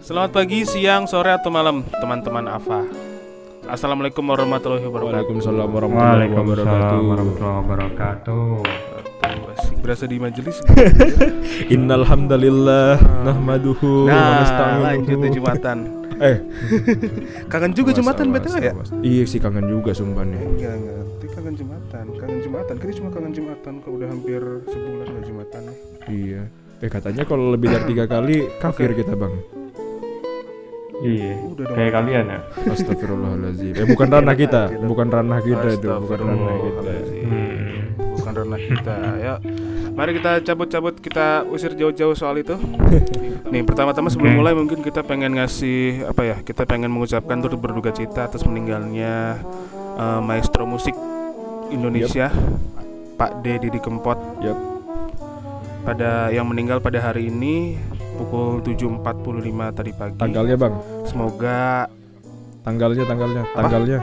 Selamat pagi, siang, sore atau malam teman-teman Afa. Assalamualaikum warahmatullahi wabarakatuh. Waalaikumsalam warahmatullahi Waalaikumsalam wabarakatuh. warahmatullahi wabarakatuh. Asik, Berasa di majelis. Innal hamdalillah nahmaduhu wa Nah, nasta'inuhu. lanjut Jumatan. Eh, Kangen juga Jumatan betul ya? Iya sih kangen juga sumpah nih. Enggak, kangen Jumatan, kangen Jumatan. Kita cuma kangen Jumatan kalau udah hampir sebulan nggak Jumatan nih. Iya. Eh katanya kalau lebih dari tiga kali kafir kita bang. Iya, Udah dong. kayak kalian ya. Astagfirullahaladzim. Eh bukan ranah kita, bukan ranah kita itu, bukan ranah kita. Hmm. Bukan ranah kita. Ya. Mari kita cabut-cabut, kita usir jauh-jauh soal itu. Nih, pertama-tama sebelum mulai mungkin kita pengen ngasih apa ya? Kita pengen mengucapkan turut berduka cita atas meninggalnya eh, maestro musik Indonesia, Pak D Didi Kempot. Yap. Pada yang meninggal pada hari ini pukul 7.45 tadi pagi. Tanggalnya bang, Semoga tanggalnya, tanggalnya, tanggalnya.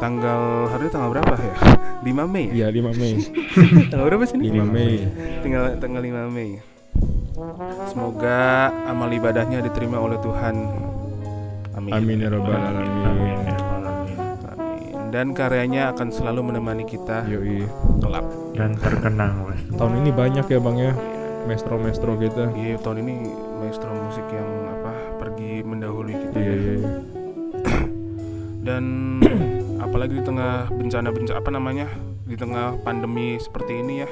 tanggal hari ini tanggal berapa ya? 5 Mei. Iya ya? 5 Mei. Tanggal berapa sih ini? 5 Mei. Tinggal tanggal 5 Mei. Semoga amal ibadahnya diterima oleh Tuhan. Amin. Amin ya rabbal alamin. Dan karyanya akan selalu menemani kita Yoi. kelak. Dan terkenang mas. Tahun ini banyak ya bang ya, maestro-maestro kita. Iya, tahun ini maestro musik yang apa pergi mendahului kita Iya ya. iya. iya. Dan apalagi di tengah bencana-bencana apa namanya? Di tengah pandemi seperti ini ya.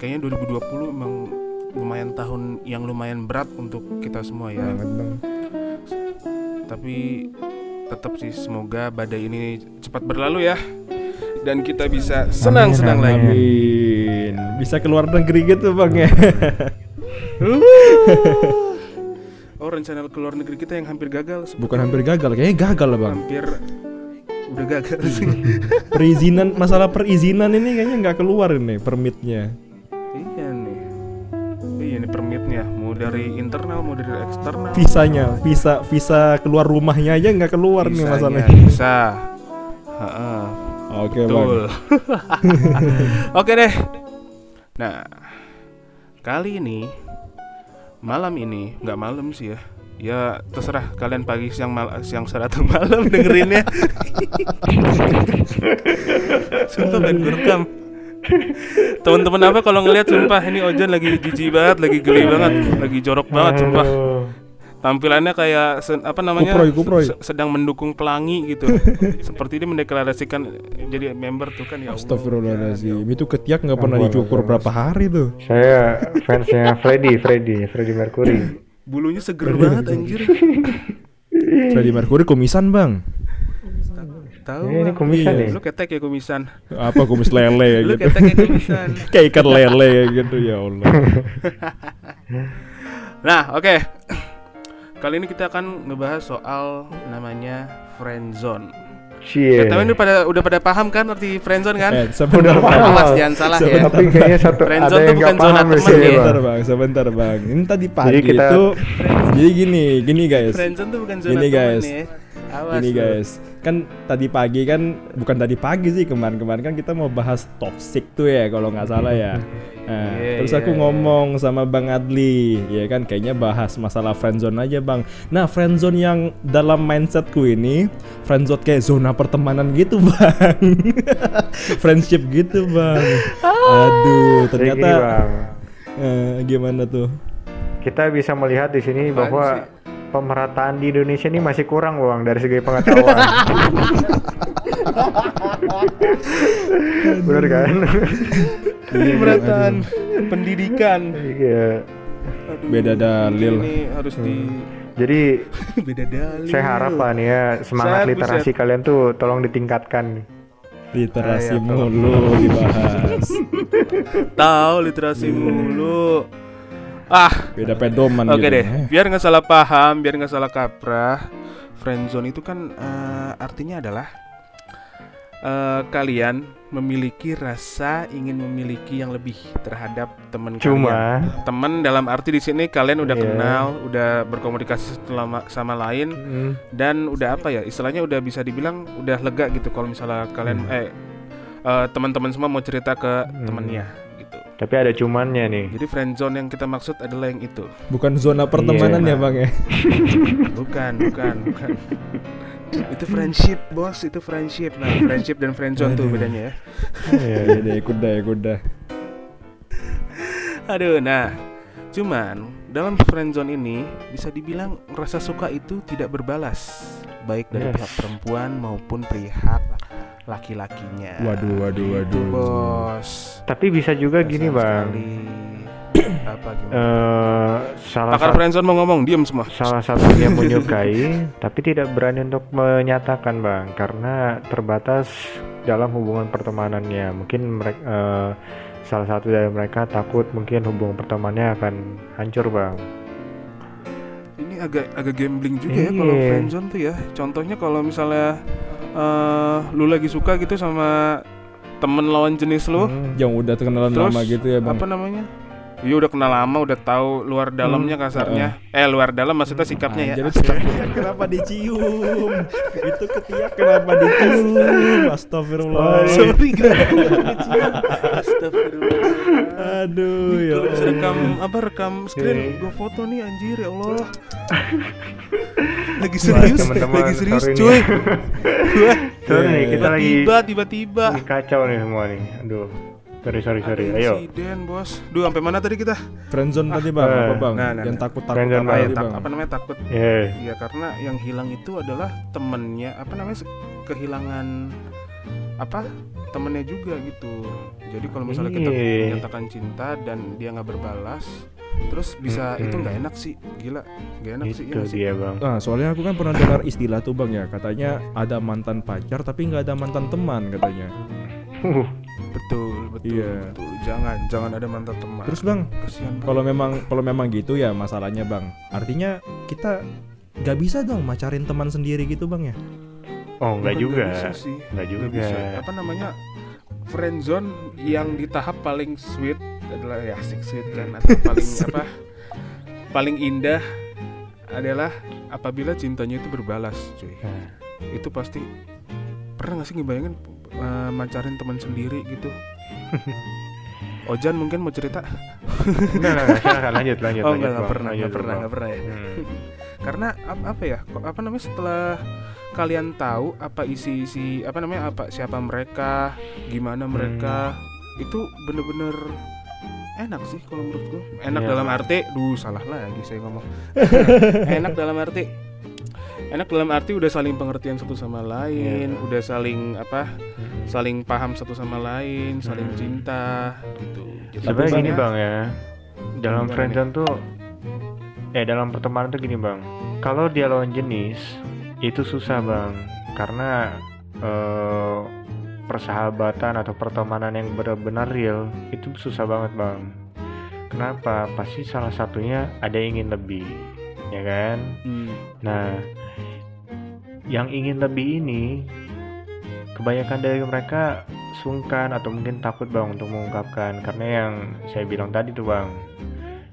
Kayaknya 2020 emang lumayan tahun yang lumayan berat untuk kita semua ya. Banget bang. tapi tetap sih semoga badai ini cepat berlalu ya dan kita bisa senang-senang lagi. Amin. Bisa keluar negeri gitu bang ya. Oh rencana ke luar negeri kita yang hampir gagal, Bukan hampir gagal, kayaknya gagal lah bang. hampir udah gagal sih. Perizinan, masalah perizinan ini kayaknya nggak keluar ini permitnya. Dari internal mau dari eksternal. Visanya, visa visa keluar rumahnya aja nggak keluar nih Bisanya masalahnya. Bisa. Oke bang. betul. Oke deh. Nah, kali ini malam ini nggak malam sih ya. Ya terserah kalian pagi siang mal siang sore atau malam dengerinnya. sumpah pengen gue rekam. Teman-teman apa kalau ngelihat sumpah ini Ojan lagi jijik banget, lagi geli banget, lagi jorok banget sumpah. Tampilannya kayak se- apa namanya? Kuproy, kuproy. se- sedang mendukung pelangi gitu. Seperti dia mendeklarasikan jadi member tuh kan ya. Astagfirullahaladzim. Itu ketiak nggak pernah dicukur berapa hari tuh. Saya fansnya Freddy, Freddy, Freddy Mercury. Bulunya seger banget anjir. Freddie Mercury kumisan bang. Tahu. Ini, ini kumisan Iya. nih. Lu ketek ya kumisan. Apa kumis lele ya Lu gitu. ketek ya kumisan. Kayak ikan lele ya gitu ya Allah. Nah, oke. Kali ini kita akan ngebahas soal namanya friendzone. Cie. Ya, tapi ini pada udah pada paham kan arti friendzone kan? Eh, sebentar Udah paham. Awas jangan salah ya. Tapi kayaknya satu Friendzone ada tuh yang bukan zona teman ya. Bang. Sebentar bang, sebentar bang. Ini tadi pagi kita- itu. Jadi gini, gini guys. Friendzone tuh bukan zona Ini teman guys. ya. Awas. Ini lu. guys, kan tadi pagi kan bukan tadi pagi sih kemarin-kemarin kan kita mau bahas toxic tuh ya kalau nggak salah ya. Nah, Iya, terus iya, aku iya. ngomong sama Bang Adli, ya kan kayaknya bahas masalah friendzone aja Bang. Nah, friendzone yang dalam mindsetku ini friendzone kayak zona pertemanan gitu Bang. Friendship gitu Bang. Aduh, Jadi gini, ternyata Bang. eh, gimana tuh? Kita bisa melihat di sini bahwa sih? Pemerataan di Indonesia ini masih kurang, Bang, dari segi pengetahuan. Bener kan? Ini pemerataan pendidikan. Iya. Beda dalil. Ini harus di Jadi beda dalil. saya harap lah nih ya semangat literasi buset. kalian tuh tolong ditingkatkan. Literasi Ah, ya, mulu dibahas. Tahu literasi mulu. Ah, Beda pedoman Oke gitu. deh, Eh, biar nggak salah paham, biar nggak salah kaprah. Friendzone itu kan eh, artinya adalah eh, kalian memiliki rasa ingin memiliki yang lebih terhadap teman kalian. Cuma Teman dalam arti di sini kalian udah Iya. kenal, udah berkomunikasi selama sama lain hmm, dan udah apa ya? Istilahnya udah bisa dibilang udah lega gitu kalau misalnya kalian Hmm. eh eh, teman-teman semua mau cerita ke Hmm. temennya. Tapi ada cumannya nih. Jadi friend zone yang kita maksud adalah yang itu. Bukan zona pertemanan Iya. ya bang ya. Bukan, bukan, bukan. itu friendship, bos. Itu friendship. Nah, friendship dan friend zone tuh bedanya ya. Iya deh ikut dah ikut dah. Aduh, nah. Cuman dalam friend zone ini bisa dibilang rasa suka itu tidak berbalas, baik dari Yes. pihak perempuan maupun pihak laki-lakinya. Waduh waduh Itu, waduh. bos. Tapi bisa juga gini Sayang bang. sekali. Apa gimana? Eh, salah Pakar satu friendzone mau ngomong, diem semua. salah satu yang menyukai tapi tidak berani untuk menyatakan bang karena terbatas dalam hubungan pertemanannya mungkin mereka salah satu dari mereka takut mungkin hubungan pertemanannya akan hancur bang Ini agak agak gambling juga ya kalau Iya. friendzone tuh ya. Contohnya kalau misalnya eh lu lagi suka gitu sama temen lawan jenis lu, Hmm. Yang udah Terus, lama gitu ya bang. apa namanya? Iya udah kenal lama, udah tahu luar dalamnya kasarnya. Eh luar dalam maksudnya sikapnya ya. Jadi kenapa dicium? itu ketiak kenapa dicium? Astagfirullah. Sorry guys. Astagfirullah. Aduh ya. Kalau rekam apa rekam screen, Iya. gue foto nih anjir ya Allah. lagi Wah, serius, teman-teman, lagi serius sorry cuy. Sorry nih kita lagi tiba tiba-tiba. lagi kacau nih semua nih aduh sorry sorry sorry Ada ayo Insiden bos. Duh sampai mana tadi kita? Friendzone tadi bang, eh. apa bang? Nah, nah, yang nah. takut takut apa tadi Tak- bang? apa namanya takut? yeah. Ya karena yang hilang itu adalah temennya. Apa namanya kehilangan apa temennya juga gitu. Jadi kalau misalnya kita Iya. menyatakan cinta dan dia nggak berbalas, terus bisa itu Mm-mm. nggak enak sih, gila, nggak enak sih. itu iya nggak sih? dia bang Nah, soalnya aku kan pernah dengar istilah tuh bang ya, katanya ada mantan pacar tapi nggak ada mantan teman katanya. Betul, betul, Iya. betul. Jangan, jangan ada mantan teman. Terus bang, kalau memang kalau memang gitu ya masalahnya bang, artinya kita nggak bisa dong macarin teman sendiri gitu bang ya? oh enggak Bukan juga nggak bisa sih. enggak Nggak juga bisa. Apa namanya? Friendzone yang di tahap paling sweet adalah ya asik sweet kan atau paling apa? Paling indah adalah apabila cintanya itu berbalas, cuy. Nah, Itu pasti pernah gak sih ngebayangin uh, mancarin teman sendiri gitu? Ojan mungkin mau cerita? enggak enggak enggak, silakan lanjut lanjut oh Bang. pernah, enggak pernah, Bang. enggak pernah ya. Hmm. Karena ap- apa ya? kok- Apa namanya setelah kalian tahu apa isi isi apa namanya apa siapa mereka, gimana Hmm. mereka, itu bener-bener enak sih kalau menurutku. Enak Iya. dalam arti, duh salah lagi saya ngomong. enak dalam arti enak dalam arti udah saling pengertian satu sama lain, Iya. udah saling apa? Hmm. saling paham satu sama lain, saling Hmm. cinta gitu. Sebenarnya gini bang ya, dalam friendzone tuh, eh dalam pertemanan tuh gini bang, kalau dia lawan jenis itu susah bang, karena eh, persahabatan atau pertemanan yang benar-benar real itu susah banget bang. Kenapa? Pasti salah satunya ada yang ingin lebih, ya kan? Hmm. Nah, yang ingin lebih ini kebanyakan dari mereka sungkan atau mungkin takut bang untuk mengungkapkan karena yang saya bilang tadi tuh bang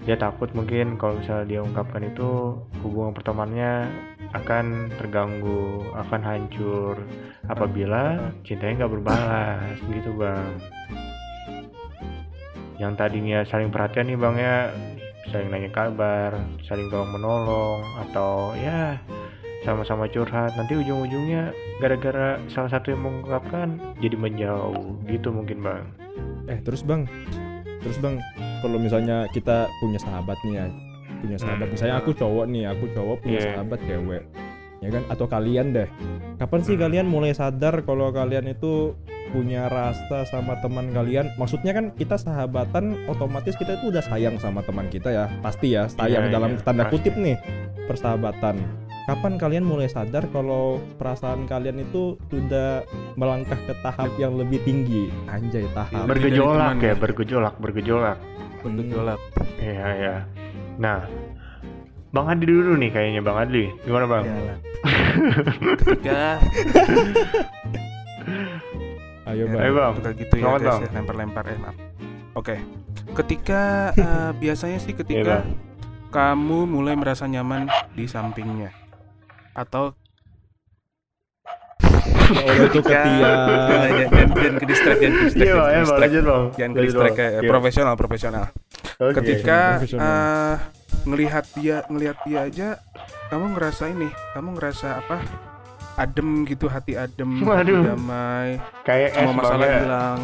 dia takut mungkin kalau misalnya dia ungkapkan itu hubungan pertemanannya akan terganggu akan hancur apabila cintanya nggak berbalas gitu bang yang tadinya saling perhatian nih bang ya saling nanya kabar saling tolong menolong atau ya sama-sama curhat. Nanti ujung-ujungnya gara-gara salah satu yang mengungkapkan jadi menjauh. Gitu mungkin bang. Eh terus bang, terus bang, kalau misalnya kita punya sahabat nih ya, punya sahabat, Hmm. misalnya aku cowok nih, aku cowok punya Iya. sahabat cewek, ya kan? Atau kalian deh, kapan sih kalian mulai sadar kalau kalian itu punya rasa sama teman kalian? Maksudnya kan kita sahabatan, otomatis kita itu udah sayang sama teman kita ya, pasti ya, sayang Iya, dalam iya, tanda pasti. kutip nih, persahabatan. Kapan kalian mulai sadar kalau perasaan kalian itu sudah melangkah ke tahap yang lebih tinggi? Anjay, tahap. Bergejolak ya ya? bergejolak bergejolak bergejolak. iya ya nah bang Adi dulu nih kayaknya bang Adli gimana bang. Ketika Ayo Ya, bang. Ayo, Bang. suka gitu ya Selamat, guys Bang. ya, lempar-lempar eh maaf. Oke. Ketika eh, biasanya sih ketika Bang. kamu mulai merasa nyaman di sampingnya atau Ya Allah itu ketia. Jangan, ke distract, jangan ke distract, Iya, jangan ke distract. Jangan ke kayak Iya. profesional, profesional. Ketika profesional. eh, ngelihat dia, ngelihat dia aja, kamu ngerasa ini, kamu ngerasa apa? Adem gitu, hati adem, hati Waduh. damai, kayak semua masalah ya. hilang.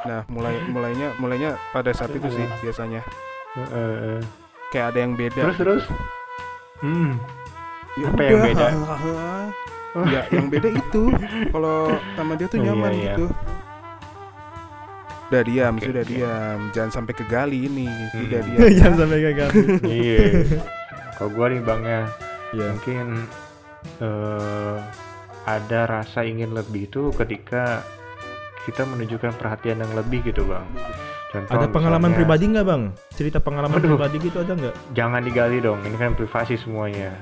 Nah, mulai mulainya mulainya pada saat itu sih biasanya. Heeh, heeh. Kayak ada yang beda. Terus terus. Hmm. Ya Apa yang udah, beda? ya, yang beda itu kalau sama dia tuh Oh, iya, nyaman iya. gitu. Udah diam, Oke, sudah oke. diam. Jangan sampai ke gali ini. Hmm. Udah diam. Jangan sampai gitu. Iya. Kalau gua nih Bang ya, Iya. mungkin eh ada rasa ingin lebih itu ketika kita menunjukkan perhatian yang lebih gitu Bang. Contoh Ada pengalaman misalnya- pribadi nggak bang? Cerita pengalaman Aduh. pribadi gitu ada nggak? Jangan digali dong, ini kan privasi semuanya.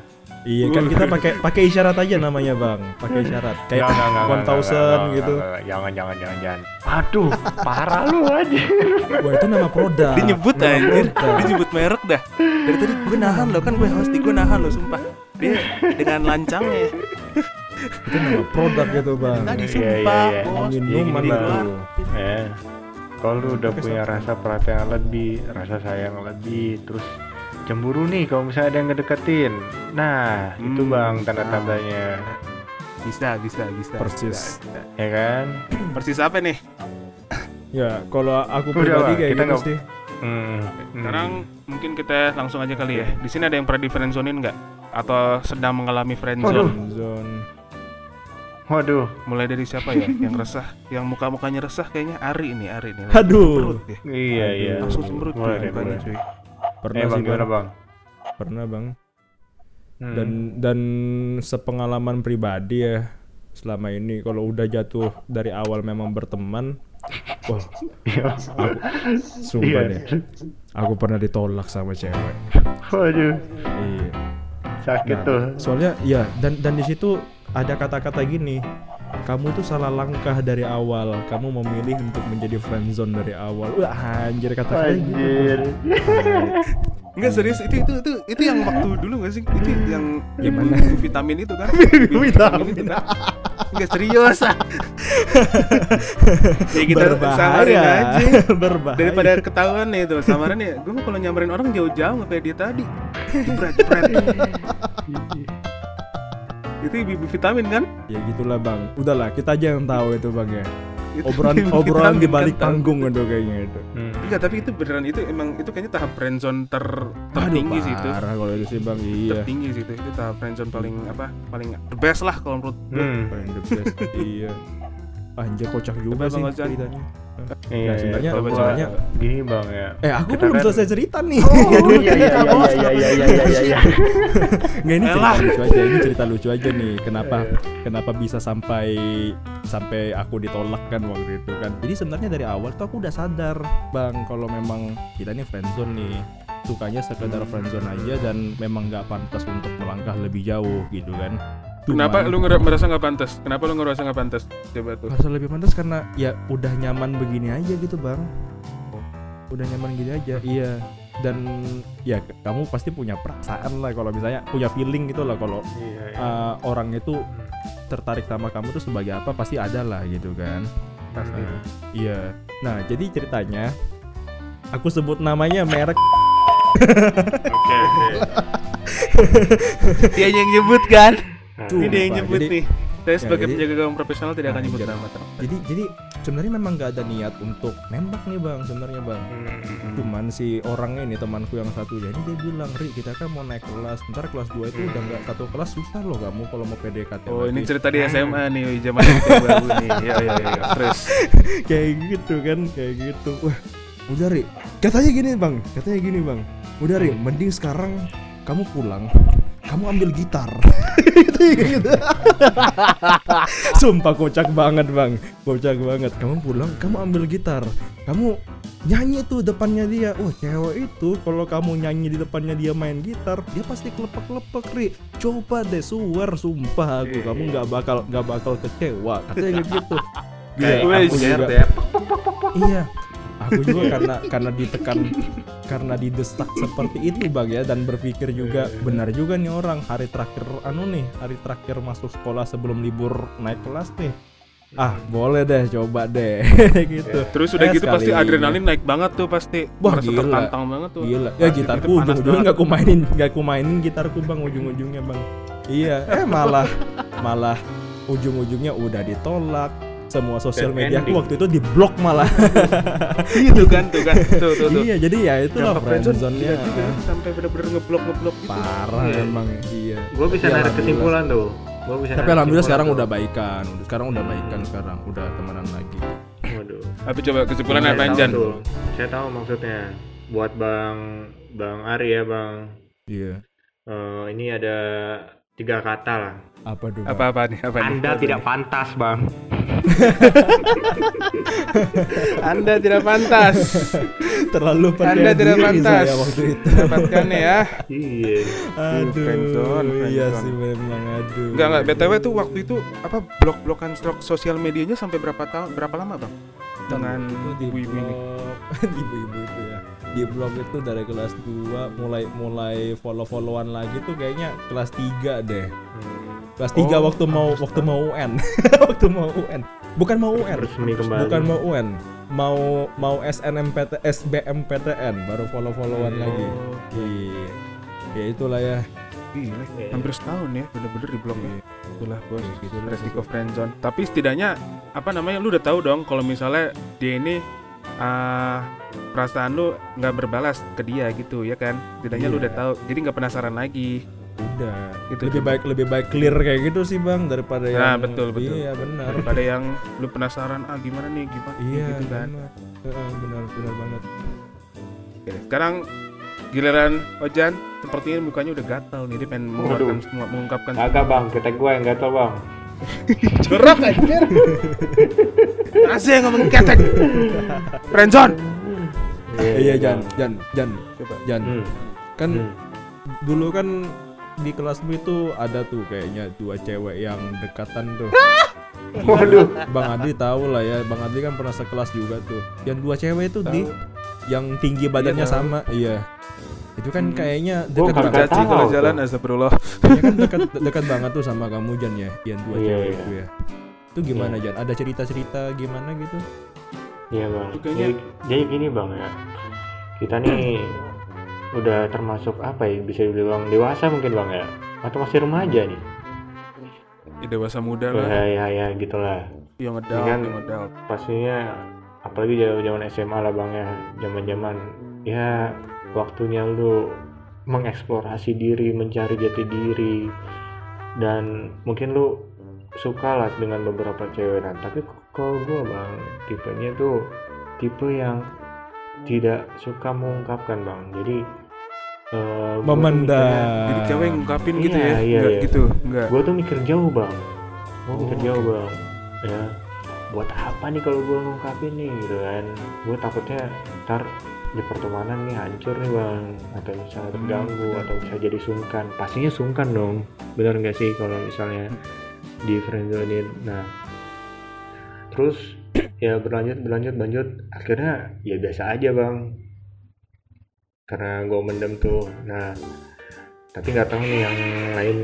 Iya kan kita pakai pakai isyarat aja namanya bang, pakai isyarat kayak one thousand gitu. Jangan, jangan, jangan, jangan. Aduh, parah lu aja. Wah itu nama produk. Dia nyebut nama anjir. Dia nyebut merek dah. Dari tadi gue nahan loh kan gue host gue nahan loh sumpah. Dia dengan lancangnya. Itu nama produk gitu bang. Tadi Iya, sumpah, iya, iya. bos. Minuman Iya, itu. gini, Ya. Kalau lu udah punya rasa perhatian lebih, rasa sayang lebih, terus cemburu nih kalau misalnya ada yang ngedeketin. Nah, itu Hmm. bang tanda-tandanya, Bisa, bisa, bisa. Persis. bisa, bisa. ya kan? Persis apa nih? Ya kalau aku pribadi kayak kita gitu nggak- sih. Hmm. hmm. Sekarang mungkin kita langsung aja kali ya. Di sini ada yang pernah di friendzonein nggak? Atau sedang mengalami Waduh. friendzone? Zone. Waduh, Mulai dari siapa ya? yang resah, yang muka-mukanya resah kayaknya Ari ini, Ari ini. Aduh. Ya. iya iya. Langsung cemberut mukanya boleh. cuy. Pernah Eh bang sih gimana bang. Pernah bang. Hmm. Dan dan sepengalaman pribadi ya selama ini kalau udah jatuh dari awal memang berteman, wah Iya. sumpah Iya. deh. Aku pernah ditolak sama cewek. Waduh, Iya. sakit Nah, tuh. Soalnya ya dan dan di situ ada kata-kata gini. Kamu tuh salah langkah dari awal. Kamu memilih untuk menjadi friendzone dari awal. Wah, anjir kata-kata gitu. Anjir. Enggak serius itu itu itu itu yang waktu dulu nggak sih? Itu yang Gimana? ibu vitamin itu kan? Ibu Vitamin. itu kan? Enggak serius ah. ya kita samarin berbahaya. aja. berbahaya. Daripada ketahuan nih tuh samaran ya, gue kalau nyamperin orang jauh-jauh nggak kayak dia tadi. Jebret, jebret. Itu ibu vitamin kan? ya gitulah bang. Udahlah kita aja yang tahu itu bang ya. Obrolan obrolan di balik kan, panggung itu kayaknya itu. Hmm. Enggak, tapi itu beneran itu emang itu kayaknya tahap friendzone ter Aduh, tertinggi sih itu. parah kalau itu sih bang. Iya. Tertinggi sih itu. Itu tahap friendzone paling apa? Paling the best lah kalau menurut gue. Hmm. Paling the best. iya. Anjir kocak juga Coba, sih ceritanya. Iya, sebenarnya- iya. Kalau sebenarnya- gua gini bang ya. Eh aku Kita belum kan- selesai cerita nih. Oh iya iya iya iya iya iya iya iya iya. Nggak ini cerita lucu aja. Ini cerita lucu aja nih. Kenapa Iya. kenapa bisa sampai sampai aku ditolak kan waktu itu kan. Jadi sebenarnya dari awal tuh aku udah sadar bang kalau memang kita ini friendzone nih sukanya sekedar friendzone aja dan memang nggak pantas untuk melangkah lebih jauh gitu kan. Kenapa lu merasa nggak pantas? Kenapa lu ngerasa nggak pantas? Coba tuh. Merasa lebih pantas karena ya udah nyaman begini aja gitu bang Udah nyaman gini aja Iya Dan ya kamu pasti punya perasaan lah kalau misalnya punya feeling gitu lah kalau Iya iya. uh, orang itu tertarik sama kamu tuh sebagai apa pasti ada lah gitu kan Pasti. Nah, Iya Nah jadi ceritanya Aku sebut namanya merek Oke oke. Dia yang nyebut kan? Tuh, Ini dia yang nyebut Jadi- nih. Saya sebagai jadi- penjaga gawang profesional tidak akan nyebut nama. Jadi jadi sebenarnya memang nggak ada niat untuk nembak nih bang sebenarnya bang Hmm. cuman si orangnya ini temanku yang satu jadi dia bilang Ri kita kan mau naik kelas ntar kelas 2 itu udah nggak satu kelas susah loh kamu kalau mau PDKT Oh ini lagi." cerita di SMA nih zaman itu baru nih. Iya iya iya. Terus kayak gitu kan kayak gitu wah udah Ri katanya gini bang katanya gini bang udah Ri mending sekarang kamu pulang kamu ambil gitar. Gitu, gitu. sumpah kocak banget bang. Kocak banget. Kamu pulang kamu ambil gitar. Kamu nyanyi tuh depannya dia. Oh cewek itu kalau kamu nyanyi di depannya dia main gitar dia pasti kelepek kelepek ri. Coba deh suwer sumpah aku. Kamu nggak bakal nggak bakal kecewa katanya gitu. Gila, Kayak aku juga, ya. iya aku juga karena karena ditekan karena didesak seperti itu bang ya dan berpikir juga benar juga nih orang hari terakhir anu nih hari terakhir masuk sekolah sebelum libur naik kelas nih ah boleh deh coba deh gitu Terus udah Eh, gitu pasti adrenalin naik banget tuh pasti. Wah, Merasa gila. tertantang banget tuh. Gila, ya Pasti gitarku ujung-ujungnya nggak aku mainin, nggak aku mainin gitarku bang ujung-ujungnya bang. Iya, eh malah malah ujung-ujungnya udah ditolak. Semua sosial media aku waktu itu diblok malah. Itu kan tuh kan. Tuh tuh tuh. iya, jadi ya itulah friendzone-nya. gila juga ya, sampai bener-bener ngeblok ngeblok gitu. Parah Iya. emang, iya. Gue bisa narik kesimpulan tuh. Gua bisa Tapi alhamdulillah sekarang udah baikan. Sekarang udah baikan sekarang, udah temenan lagi. Waduh. Tapi coba kesimpulan apa Jan? Saya tahu maksudnya. Buat Bang Bang Ari ya Bang. Iya. Eh, ini ada tiga kata lah. Apa tuh? Bang? Apa apa nih? Apa nih? Anda tidak pantas Bang. Anda tidak pantas Terlalu Anda percaya tidak pantas. saya waktu itu. mendapatkan ya. Iya. Aduh, friendzone, iya sih memang aduh. Enggak enggak BTW tuh waktu itu apa blok-blokan stok sosial medianya sampai berapa tahun berapa lama, Bang? Dengan itu di ibu-ibu ini. ibu-ibu itu ya di blog itu dari kelas 2 mulai mulai follow-followan lagi tuh kayaknya kelas 3 deh Hmm. Kelas 3 Oh. waktu mau waktu mau UN waktu mau UN bukan mau UN Resmi kembali. bukan mau UN mau mau SNMPT SBMPTN baru follow-followan Hmm. lagi Oh, iya ya itulah ya gila. Iya. Hampir setahun ya bener-bener di blok ya. Itulah bos. gitu lah Resiko friendzone. Tapi setidaknya apa namanya lu udah tahu dong kalau misalnya dia ini ah, perasaan lu nggak berbalas ke dia gitu ya kan setidaknya lu Iya. udah tahu jadi nggak penasaran lagi udah. Gitu, lebih coba. baik lebih baik clear kayak gitu sih bang daripada yang Nah, betul, betul. iya benar. Daripada yang lu penasaran ah gimana nih gimana iya gitu kan. benar. Heeh, benar benar banget. Oke, sekarang giliran Ojan sepertinya mukanya udah gatal nih dia pengen mengungkapkan semua mengungkapkan Agak Bang, kita gue yang gatel Bang. jorok anjir. Asik ngomong ketek. Friendzone iya Jan Jan Jan. Coba. Jan. Hmm. kan Hmm. dulu kan di kelasmu itu ada tuh kayaknya dua cewek yang dekatan tuh Waduh. Bang Adli tahu lah ya Bang Adli kan pernah sekelas juga tuh yang dua cewek itu di yang tinggi badannya tahu. sama iya itu kan Hmm. kayaknya dekat kagak banget Caci kalau jalan astagfirullah ya kan dekat dekat banget tuh sama kamu Jan ya yang dua Iya, cewek iya. itu ya itu gimana Jan ada cerita-cerita gimana gitu Iya bang. Jadi, jadi gini bang ya. Kita nih udah termasuk apa ya bisa dibilang dewasa mungkin bang ya? Atau masih remaja nih? Ya, dewasa muda lah. Ya ya ya gitulah. Yang ngedal kan- yang pastinya apalagi zaman zaman SMA lah bang ya. Zaman zaman ya waktunya lu mengeksplorasi diri mencari jati diri. Dan mungkin lu suka lah dengan beberapa cewek. Nah tapi kalau gue bang tipenya tuh tipe yang tidak suka mengungkapkan bang. Jadi eh, gua tuh memendam jadi cewek ngungkapin gitu Iya, ya iya, enggak iya. gitu enggak gue tuh mikir jauh bang. Gue Oh, mikir jauh bang. Ya buat apa nih kalau gue ngungkapin nih gitu kan? Gue takutnya ntar di pertemanan nih hancur nih bang. Atau misalnya terganggu benar. atau bisa jadi sungkan. Pastinya sungkan dong. Benar nggak sih kalau misalnya di friendzonein? Nah terus ya berlanjut berlanjut berlanjut akhirnya ya biasa aja bang karena gue mendem tuh. Nah tapi nggak tahu nih yang lain.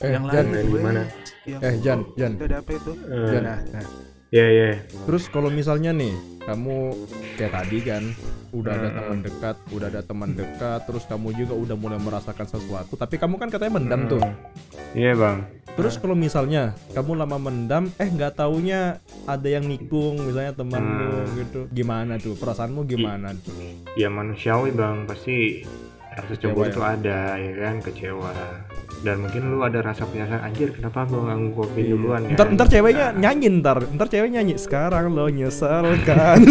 Eh yang Jan lain di gue mana? yang- eh Jan Jan. Itu ada apa itu? Eh, Jan nah, nah. Ya ya Terus kalau misalnya nih kamu kayak tadi kan udah ada Hmm. teman dekat, udah ada teman dekat, terus kamu juga udah mulai merasakan sesuatu, tapi kamu kan katanya mendam tuh. Iya bang. Terus kalau misalnya kamu lama mendam, eh nggak taunya ada yang nikung, misalnya temanmu Hmm. gitu, gimana tuh? Perasaanmu gimana tuh? Ya manusiawi bang pasti rasa cemburu ya? itu ada ya kan kecewa. Dan mungkin lu ada rasa penasaran anjir kenapa gua nggak ngungkapin Iya. duluan ya. Ntar ntar ceweknya nyanyi ntar, ntar cewek nyanyi sekarang lo nyesel kan?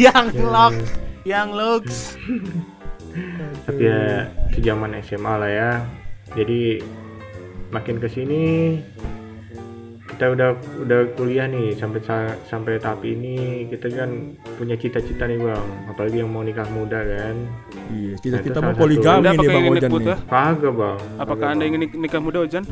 yang lock yang looks Tapi ya itu zaman SMA lah ya. Jadi makin ke sini kita udah udah kuliah nih sampai sa- sampai tahap ini kita kan punya cita-cita nih bang apalagi yang mau nikah muda kan Iya, Nah, cita-cita itu mau poligami nih apakah bang Ojan nih. kagak bang apakah anda ingin nik- nikah muda Ojan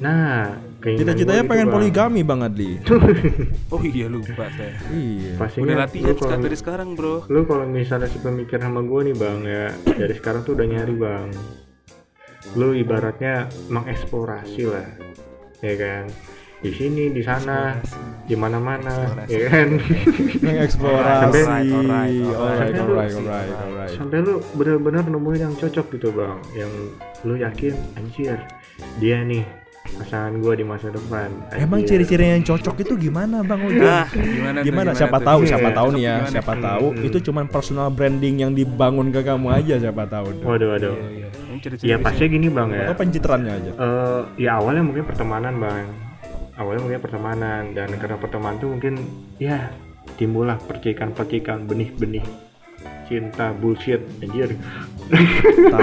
Nah, Cita-citanya gitu, pengen Bang. poligami Bang Adli. Oh iya lupa saya. iya. Pastinya Udah lu latihan kalau- sekarang dari sekarang bro. lu kalau misalnya sepemikiran sama gue nih bang ya dari sekarang tuh udah nyari bang lu ibaratnya mengeksplorasi lah ya kan di sini di sana di mana mana Eksplorasi. ya kan Mengeksplorasi. Alright, alright, alright. Alright, Sampai lu- alright, alright, alright. sampai lu bener-bener nemuin yang cocok gitu bang yang lu yakin anjir dia nih pasangan gue di masa depan Emang ciri-ciri yang cocok itu gimana Bang Udah? Nah, gimana? tuh, gimana? Siapa tuh? tahu, Iya, siapa tahu nih ya, gimana? siapa Hmm, tahu hmm. itu cuman personal branding yang dibangun ke kamu aja siapa tahu. tuh. waduh waduh Iya, iya. Yang ciri-ciri ya pasti gini bang ya Atau pencitraannya aja. Eh, ya awalnya mungkin pertemanan bang awalnya mungkin pertemanan dan karena pertemanan tuh mungkin ya timbullah percikan-percikan benih-benih cinta bullshit anjir.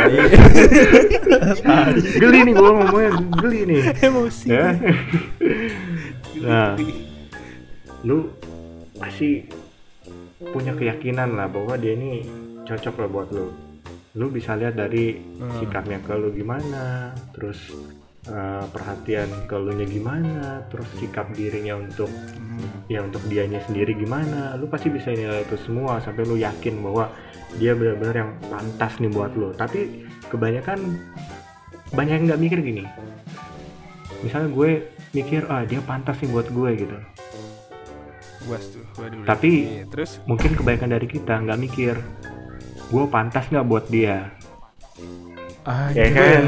Geli nih gua ngomongnya geli nih. Emosi. ya. Nah lu pasti punya keyakinan lah bahwa dia ini cocok lah buat lu. Lu bisa lihat dari Hmm. sikapnya ke lu gimana terus eh, perhatian ke lu nya gimana terus sikap dirinya untuk Hmm. ya untuk dianya sendiri gimana. Lu pasti bisa nilai itu semua sampai lu yakin bahwa dia benar-benar yang pantas nih buat lu. Tapi kebanyakan banyak yang nggak mikir gini. Misalnya gue mikir ah dia pantas nih buat gue gitu. Tuh. Tapi- Iya, terus? mungkin kebanyakan dari kita nggak mikir gue pantas nggak buat dia Ya kan?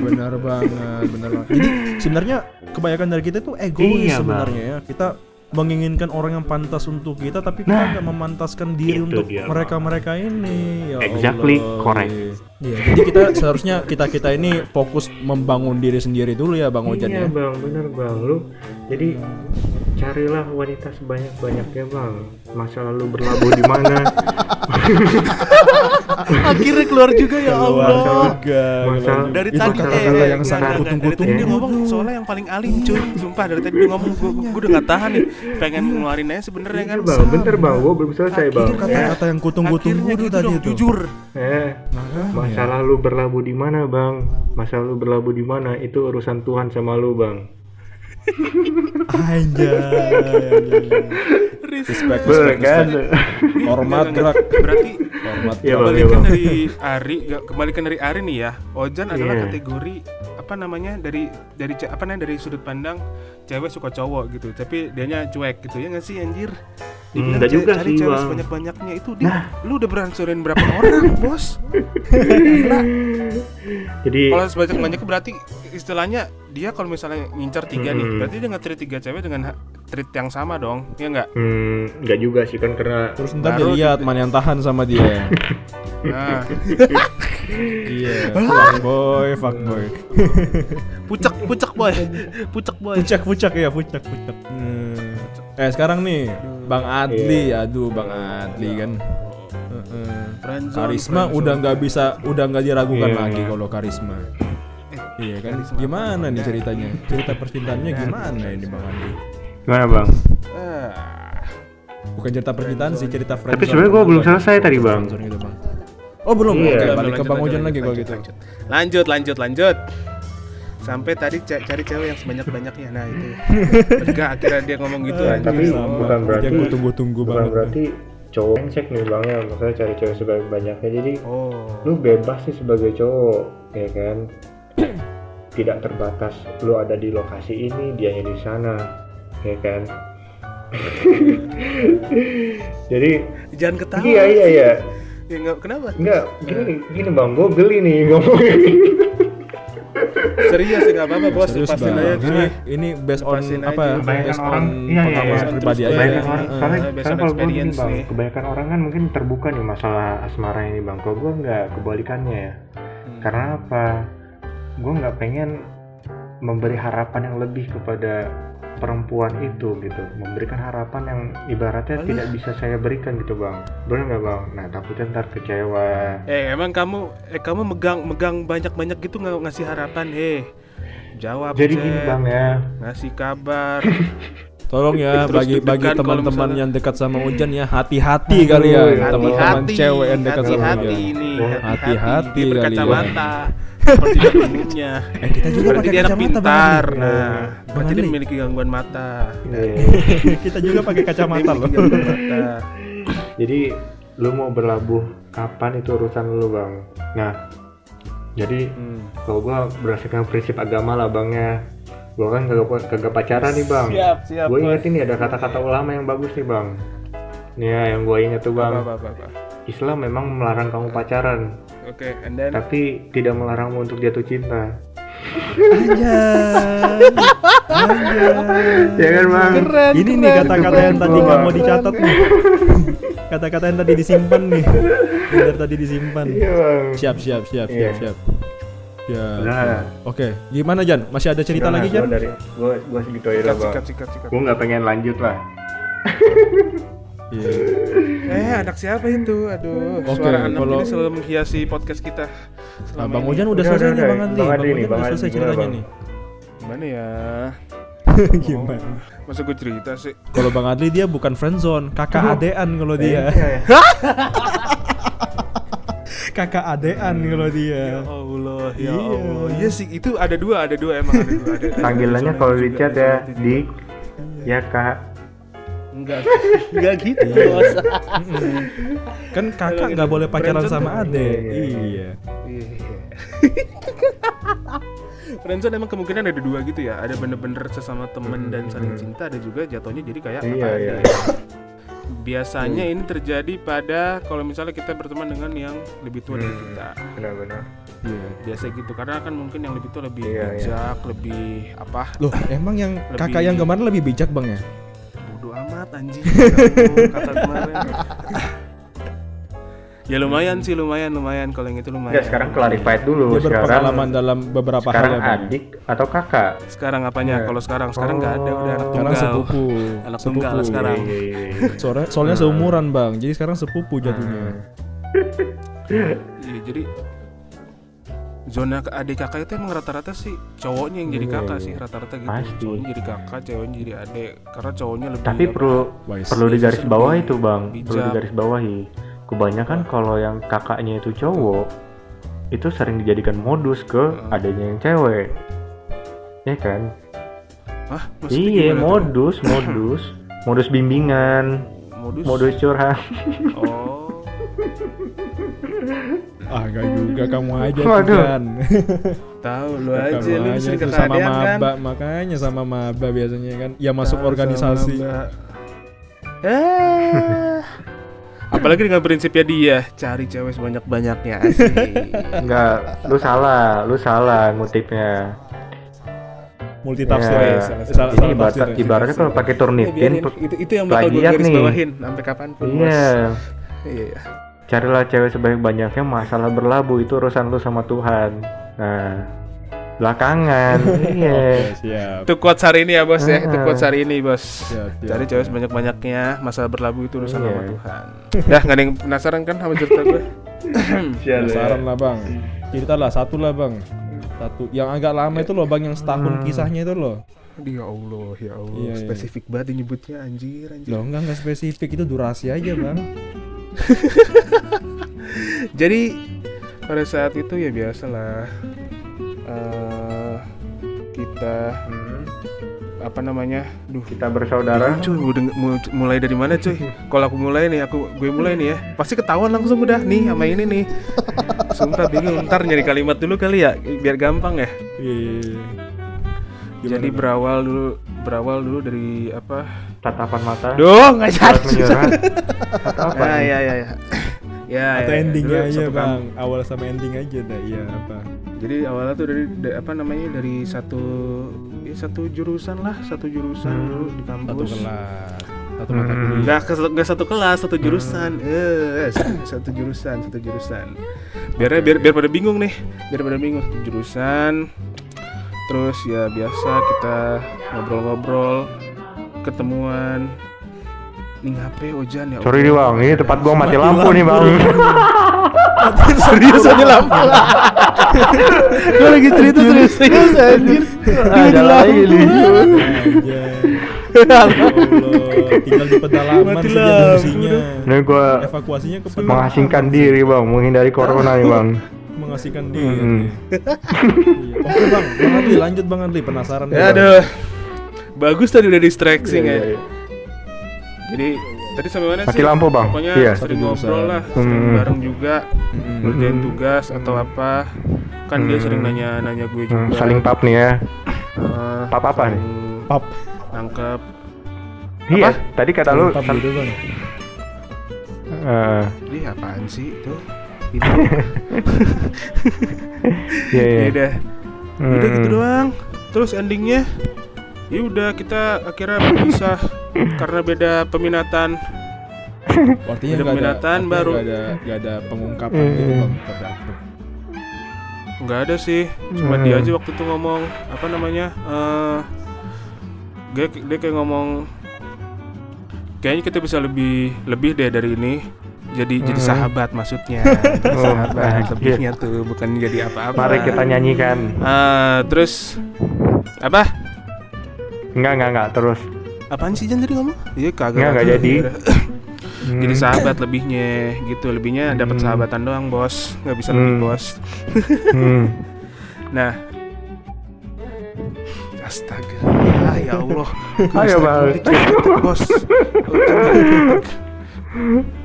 benar banget, benar banget. Jadi sebenarnya kebanyakan dari kita tuh egois Iya, Bang. sebenarnya ya. Kita menginginkan orang yang pantas untuk kita tapi kita Nah, nggak memantaskan diri itu untuk mereka-mereka ini. Ya Exactly, Allah. correct. Iya, jadi kita seharusnya kita-kita ini fokus membangun diri sendiri dulu ya Bang Ojan iya ya. bang bener bang lu jadi carilah wanita sebanyak banyaknya bang masa lalu berlabuh di mana akhirnya keluar juga ya Keluar Allah. juga. Masa- keluar. Dari Itu tadi kata-kata eh, yang enggak, sangat Dari tadi dia ngomong soalnya yang paling alim cuy. Sumpah dari tadi dia ngomong gua, gua udah gak tahan nih. Pengen ngeluarin aja sebenarnya Iya kan. bang bentar bang gua belum selesai bang Itu kata-kata yang kutung-kutung Akhirnya itu gitu tadi itu. jujur. eh masa lalu berlabuh di mana bang masa lalu berlabuh di mana itu urusan Tuhan sama lu bang Anjay. Respect, respect, kan. Hormat enggak, gerak. Berarti Hormat. Iya, gerak. Bang, iya, kembalikan Bang. dari Ari, kembalikan dari Ari nih ya. Ojan adalah Iya. kategori apa namanya dari dari apa namanya dari sudut pandang cewek suka cowok gitu. Tapi dianya cuek gitu ya nggak sih anjir? Dibilang Enggak ce- juga cari sih, cewek Bang. Nah. sebanyak banyaknya itu dia. Lu udah berhancurin berapa orang bos? jadi Kalau sebanyak banyaknya berarti istilahnya dia kalau misalnya ngincar tiga nih, Mm-mm. berarti dia nggak treat tiga cewek dengan treat yang sama dong, ya nggak? hmm, nggak juga sih kan karena Terus ntar Baru dilihat mana yang tahan sama dia. Nah, Iya. Fuckboy, fuckboy. pucak pucak boy, pucak boy. Pucak, pucak ya, pucak, pucak. Hmm. Eh sekarang nih, Bang Adli, aduh Bang Adli kan. Heeh. Friendzone, Karisma friendzone. udah nggak bisa, udah nggak diragukan Iya. lagi kalau karisma. Iya kan? Gimana nih ceritanya? Cerita percintaannya gimana ini Bang Adli? gimana bang Ah. Bukan cerita percintaan sih, cerita friendzone. Tapi sebenarnya gua belum selesai tadi, Bang. Gitu, Bang. Oh belum, Iya. oke balik ke Bang Ojan lagi kalau gitu. lanjut. Lanjut, lanjut, lanjut. Sampai tadi ca- cari cewek yang sebanyak-banyaknya. Nah, itu. Ketika akhirnya dia ngomong gitu Nah, anjing. tapi Oh. bukan berarti Yang gue tunggu-tunggu bukan banget. berarti cowok cek nih bang ya maksudnya cari cewek sebanyak banyaknya jadi Oh. lu bebas sih sebagai cowok ya kan tidak terbatas lu ada di lokasi ini dianya di sana ya kan jadi Jangan ketawa. iya iya iya Ya, nggak- kenapa? enggak gini gini bang gue geli nih ngomongnya Serius ya nggak apa-apa bos. Serius Lepasin Bang. aja. Ini ini based on Lepasin apa? aja. Kebanyakan Based on orang- iya, iya, pengalaman iya. pribadi aja. orang soalnya based on soalnya kalau gue bang nih. kebanyakan orang kan mungkin terbuka nih masalah asmara ini bang kalau gue nggak kebalikannya ya Hmm. karena apa gue nggak pengen memberi harapan yang lebih kepada perempuan itu gitu memberikan harapan yang ibaratnya Alah. tidak bisa saya berikan gitu bang benar nggak bang nah takutnya ntar kecewa Eh emang kamu eh kamu megang megang banyak-banyak gitu nggak ngasih harapan? Eh jawab. jadi gini bang ya Ngasih kabar. Tolong ya Terus bagi bagi teman-teman yang dekat sama Ujan ya hati-hati kalian teman-teman Hati-hati, cewek yang dekat sama hati-hati Ujan. ini, Hati-hati kalian. berkacamata. Seperti. Eh kita juga Berarti pakai dia anak kacamata Bang pintar. Nah, Bang berarti dia memiliki gangguan mata. Kita juga pakai kacamata loh. mata. Jadi lu mau berlabuh kapan itu urusan lu bang. Nah, jadi Hmm. kalau gua berdasarkan prinsip agama lah bang ya, gua kan kagak kagak pacaran nih bang. siap. Gue inget ini ada kata-kata ulama yang bagus nih bang. Nih ya, yang gue inget tuh bang. Apa, apa, apa. Islam memang melarang kamu pacaran, Oke, and then tapi tidak melarangmu untuk jatuh cinta. Anjay. Anjay. Ya kan bang? Ini nih kata-kata yang tadi nggak mau dicatat nih. Kata-kata yang tadi disimpan nih. Yang tadi disimpan. Iya bang. Siap, siap, siap, siap, Iya. siap. Ya. Nah, Oke, gimana Jan? Masih ada cerita lagi Jan? Dari gue gue segitu aja bang. sikat, sikat, sikat. Gue nggak pengen lanjut lah. Iya. Eh, anak siapa itu? Aduh, Oke, suara anak kalau- ini selalu menghiasi podcast kita. Nah, selama Bang ini. Ojan udah Udah, selesai udah, nih. Bang Adli. Bang Adli nih, Bang selesai ceritanya Bang? nih. Gimana ya? Gimana? Masa gue cerita sih? Kalau Bang Adli dia bukan friendzone, kakak adean kalau dia. Iya, kakak adean kalau dia. Ya Allah, ya Iya. Allah. Iya sih, itu ada dua, ada dua emang ada dua. Ada, ada Panggilannya kalau di chat ya. Dik. Ya kak. Enggak, enggak gitu, bos. Kan kakak nggak boleh pacaran Friendzone sama ade. Iya, Iya. Iya. Friendzone emang kemungkinan ada dua gitu ya. Ada bener-bener sesama temen dan saling cinta, ada juga jatuhnya jadi kayak Iya, kakak iya. Biasanya ini terjadi pada kalau misalnya kita berteman dengan yang lebih tua dari Hmm. kita. Benar-benar. Iya. Biasa gitu karena kan mungkin yang lebih tua lebih Iya, iya. bijak, lebih apa? Loh, emang yang Lebih- kakak yang kemarin lebih bijak bang ya? Bodoh amat anjing. Kata kemarin. ya lumayan sih, lumayan, lumayan kalau yang itu lumayan. Enggak, sekarang clarified dulu. Dia sekarang berpengalaman dalam beberapa hal sekarang ya bang. adik atau kakak? Sekarang apanya? Iya. Kalau sekarang sekarang nggak ada udah anak Sekarang tunggal. sepupu. Anak tunggal sekarang. Iya, iya, iya. Soalnya, soalnya seumuran bang, jadi sekarang sepupu jatuhnya. Iya, jadi zona adik kakak itu emang rata-rata sih cowoknya yang jadi kakak sih rata-rata gitu. Pasti. Cowoknya jadi kakak, ceweknya jadi adik. Karena cowoknya lebih Tapi perlu Wise. perlu digaris bawah itu bang, perlu bijak. digaris bawahi. Kebanyakan kalau yang kakaknya itu cowok, itu sering dijadikan modus ke Hmm. adanya yang cewek. Ya kan? Hah? Iya, gimana tuh? modus, modus, modus bimbingan, modus. modus curhat. Oh. Ah gak juga kamu aja tuh, Waduh. Jan. Tahu lu Kamu aja lu aja sering tuh kakak sama adean kan. maba, makanya sama maba biasanya kan. Ya masuk Tahu organisasi. sama maba. Eh. Apalagi dengan prinsipnya dia cari cewek sebanyak-banyaknya asik. Enggak, lu salah, lu salah ngutipnya. Multi tafsir Ya, ya. salah- salah- ini salah ibarat, tafsir ya. ibaratnya kalau pakai turnitin, biarin. itu, itu yang bakal gue garis nih. bawahin sampai kapan pun. Bos. iya, Iya. carilah cewek sebanyak-banyaknya, masalah berlabuh itu urusan lu sama Tuhan. Nah, belakangan, iya. Siap. Itu quotes hari ini ya bos ya. Itu quotes hari ini bos. Siap, siap, Cari cewek sebanyak-banyaknya. Masalah berlabuh itu urusan Iya. sama Tuhan. Dah nggak ada yang penasaran kan sama cerita gue? Penasaran lah bang. Cerita lah satu lah bang. Satu. Yang agak lama itu loh bang, yang setahun kisahnya itu loh. Ya Allah, ya Allah. Iya, iya. Spesifik banget nyebutnya anjir, anjir. Loh enggak enggak spesifik itu durasi aja bang. Jadi pada saat itu ya biasalah eh kita Hmm, apa namanya? Duh, Kita bersaudara. cuy, deng- mau- mulai dari mana cuy? Kalau aku mulai nih, aku gue mulai nih ya, pasti ketahuan langsung udah nih sama ini nih. Sumpah bingung, ntar nyari kalimat dulu kali ya, biar gampang ya. Iya. Gimana, Jadi berawal dulu, berawal dulu dari apa? Tatapan mata. Duh, nggak Saat jadi. menyerah. Atau apa? Ah, ya, ya, ya. Ya, Atau ya, ya. endingnya Dulu aja satu bang. Awal sama ending aja dah. Iya apa? Jadi awalnya tuh dari, da- apa namanya dari satu ya satu jurusan lah, satu jurusan Hmm. dulu di Satu kampus. kelas. Satu mata Hmm. kuliah. Enggak, ke- nggak satu kelas, satu jurusan. Eh, satu- satu jurusan, satu jurusan. Biar biar biar pada bingung nih, biar pada bingung satu jurusan. Terus ya biasa kita ngobrol-ngobrol, ketemuan. Nih ngapain Ojan ya? Sorry nih bang, ini tempat gua mati lampu nih bang. serius aja lampu. Gue lagi cerita serius-serius anjir. Ada lagi nih. Tinggal di pedalaman Mati fungsinya. Ini gue Evakuasinya ke pedalaman. mengasingkan diri bang, menghindari corona nih bang. Mengasingkan diri. Iya. Oke bang, bang Adli lanjut bang Adli penasaran. nih, Ya aduh. Bagus tadi udah distracting Iya, ya. Jadi tadi sampai mana sih? Mati lampu, Bang. Pokoknya Iya. sering Satu ngobrol lah, sering Hmm. bareng juga, ngerjain Hmm. tugas atau apa. Kan dia Hmm. sering nanya-nanya gue juga. Hmm, saling pap nih ya. Eh, Pap apa nih? Pap. Nangkep. Iya, tadi kata lu Pap gitu bang. eh, Ih apaan sih itu? Itu. iya iya. Ya udah. Udah gitu Hmm. doang. Terus endingnya ya udah kita akhirnya berpisah karena beda peminatan. Artinya Ada nggak ada, peminatan artinya baru. nggak ada, nggak ada pengungkapan Hmm. gitu bang. Nggak ada sih, cuma Hmm. dia aja waktu itu ngomong apa namanya? eh dia, dia kayak ngomong kayaknya kita bisa lebih lebih deh dari ini. Jadi jadi Hmm. sahabat maksudnya. Jadi Oh, sahabat anjir. lebihnya tuh bukan jadi apa-apa. Mari kita nyanyikan. Ah, terus apa? Enggak enggak enggak terus. Apaan sih Jan tadi ngomong? Iya kagak. Nggak, nggak jadi. Hmm. Jadi sahabat lebihnya gitu, lebihnya dapat Hmm. sahabatan doang, Bos. nggak bisa lebih, Hmm. Bos. Hmm. Nah. Astaga. Ah, ya Allah. Ayo, Bang. Bos.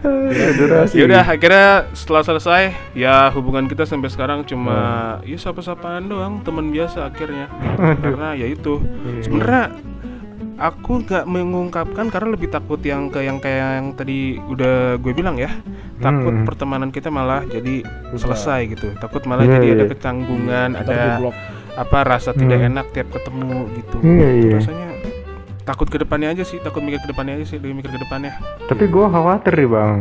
Ya, durasi. Ya udah akhirnya setelah selesai ya hubungan kita sampai sekarang cuma ya sapa-sapaan doang, teman biasa akhirnya. Karena ya itu. Iya. Sebenarnya aku nggak mengungkapkan karena lebih takut yang ke yang kayak yang tadi udah gue bilang ya. Takut Hmm. pertemanan kita malah jadi selesai gitu. Takut malah Iya, jadi ada iya. kecanggungan, Ntar ada apa rasa tidak Hmm. enak tiap ketemu gitu. Iya, iya. Rasanya takut ke depannya aja sih, takut mikir ke depannya aja sih, lebih mikir ke depannya. Tapi gua khawatir nih, Bang.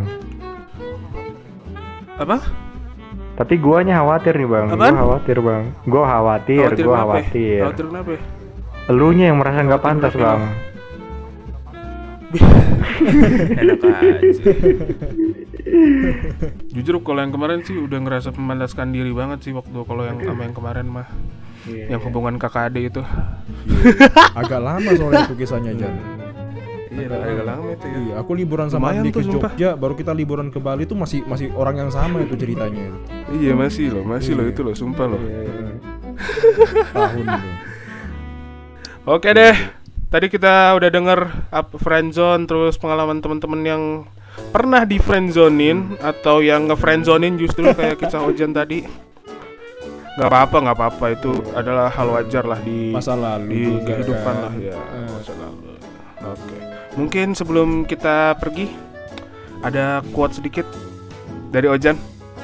Apa? Tapi guanya khawatir nih, Bang. Gua Apaan? khawatir, Bang. Gua khawatir, gua kenapa? khawatir. Khawatir kenapa? ya? Elunya yang merasa nggak pantas, kenapa, Bang. Enak aja. Jujur kalau yang kemarin sih udah ngerasa memantaskan diri banget sih waktu kalau yang sama yang kemarin mah. Iya, Yang hubungan kakak adik itu. Agak lama soalnya itu kisahnya Jan. Iya, agak lama itu ya. Iya, aku liburan sama Lumayan Adli ke sumpah. Jogja, baru kita liburan ke Bali itu masih masih orang yang sama itu ceritanya itu. Iya masih loh, masih loh Iya. itu loh, sumpah loh. Tahun itu. Oke deh, tadi kita udah denger up friendzone terus pengalaman teman-teman yang pernah di friendzonein atau yang nge-friendzonein justru kayak kisah Ojan tadi. Gak apa-apa, nggak apa-apa itu adalah hal wajar lah di Masa lalu di juga kehidupan kan. lah ya. Eh, Masa lalu. Oke. Mungkin sebelum kita pergi ada quote sedikit dari Ojan.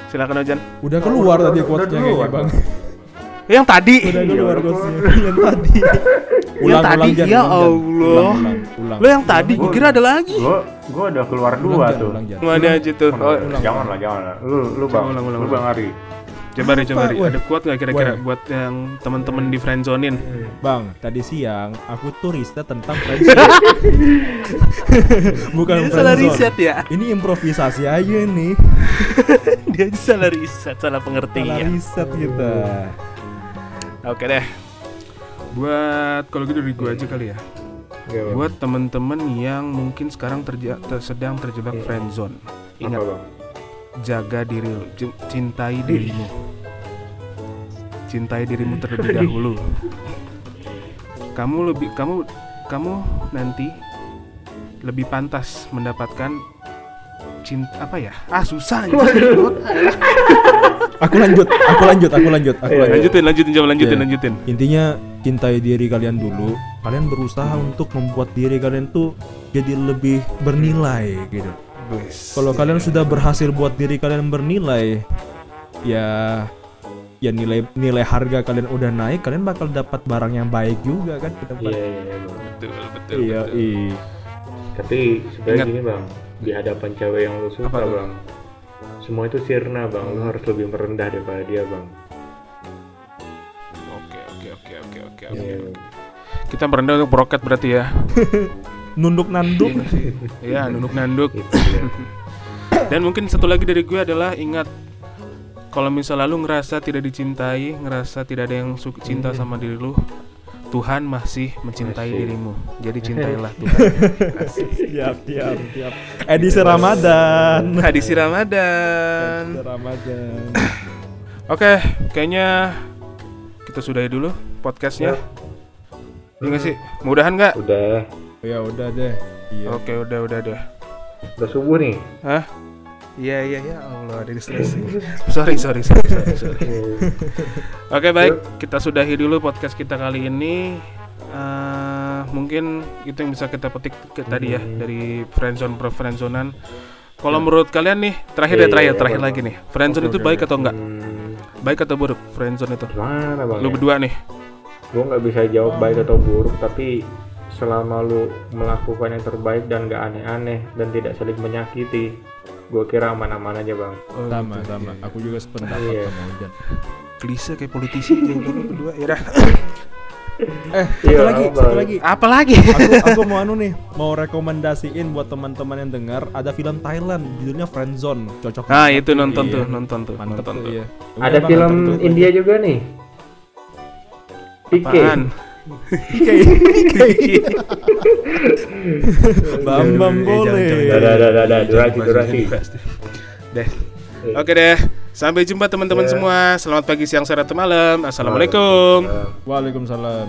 Silakan Ojan. udah keluar Udah- tadi kayaknya, keluar, Bang. Yang tadi. Udah Iya, keluar. Yang tadi. Yang tadi, Jan, ya. Allah. Ulang, ulang, ulang. Lo yang tadi, gue kira ada lagi. Gua gua udah keluar Ulang, dua tuh. ulang. Mana aja tuh? Oh, ulang. jangan lah, jangan lah. Lu lu Bang. Ulang, ulang, lu ulang. Bang Ari. Coba deh, coba deh. Ada quote nggak kira-kira buat yang teman-teman di friendzonein? Bang, tadi siang aku tuh riset tentang friendzone. Bukan friendzone. ya. Ini improvisasi aja nih. Dia aja salah riset, salah Salah pengertian. riset kita. Oke deh. Buat kalau gitu dari gue aja kali ya. Iya. Buat temen-temen yang mungkin sekarang terja- sedang terjebak Iya. friendzone. Apa, Ingat, Bang? Jaga diri lu, cintai dirimu. Cintai dirimu terlebih dahulu. Kamu lebih kamu kamu nanti lebih pantas mendapatkan cinta apa ya? Ah susah. Aku lanjut, aku lanjut, aku lanjut, aku Iya, lanjut. lanjutin, lanjutin, coba lanjutin, Iya. lanjutin. Intinya cintai diri kalian dulu. Kalian berusaha untuk membuat diri kalian tuh jadi lebih bernilai gitu. Kalau kalian sudah berhasil buat diri kalian bernilai, ya ya nilai nilai harga kalian udah naik, kalian bakal dapat barang yang baik juga kan ke depan. Iya, iya, Bang. betul, betul, Iya, betul. iya. Tapi sebenarnya Ingat. gini bang, di hadapan cewek yang lu suka Apa bang, semua itu sirna bang, lu harus lebih merendah daripada dia bang. Oke, oke, oke, oke, oke, oke. Iya. Kita merendah untuk broket berarti ya. Nunduk nanduk. Iya, nunduk nanduk. Itu dia. Dan mungkin satu lagi dari gue adalah ingat kalau misal lalu ngerasa tidak dicintai, ngerasa tidak ada yang suka cinta sama diri lu, Tuhan masih mencintai Asik. dirimu. Jadi cintailah Tuhan. Asik. siap siap siap edisi Ramadan Hadisi Ramadan. edisi Ramadan Oke, kayaknya kita sudahi dulu podcastnya. Iya nggak sih? Mudahan nggak? Udah, ya udah deh iya Oke, udah udah deh. udah subuh nih. Hah? Iya iya ya Allah ada distresi. sorry sorry sorry sorry. sorry. Oke baik, kita sudahi dulu podcast kita kali ini. Eh, mungkin itu yang bisa kita petik ke tadi ya dari friendzone per friendzonean. Kalau menurut kalian nih, terakhir Iya, ya terakhir iya, terakhir lagi nih. Friendzone Oke, itu baik oke. atau enggak? Hmm, Baik atau buruk friendzone itu? gimana bang? Lu ya? berdua nih. Gue nggak bisa jawab baik atau buruk, tapi selama lu melakukan yang terbaik dan gak aneh-aneh dan tidak saling menyakiti, gue kira aman-aman aja bang. Oh, sama gitu, sama iya. aku juga sependapat Iya. sama Ujan Klise kayak politisi yang dulu berdua. Ya dah. eh satu Iya, lagi apa? satu lagi Apa lagi? aku aku mau anu nih mau rekomendasiin buat teman-teman yang dengar ada film Thailand judulnya Friendzone cocok Nah, banget itu nonton iya. tuh, nonton tuh, mantep nonton tuh tuh. iya Ada film. India juga nih. Apaan? Bam jangan, boleh jangan, Dah, dah, dah, dah, dah. Durasi, Jangan durasi. dibahas, Deh. Oke deh. Sampai jumpa teman-teman Ya. semua. Selamat pagi, siang, sore, atau malam. Assalamualaikum. Waalaikumsalam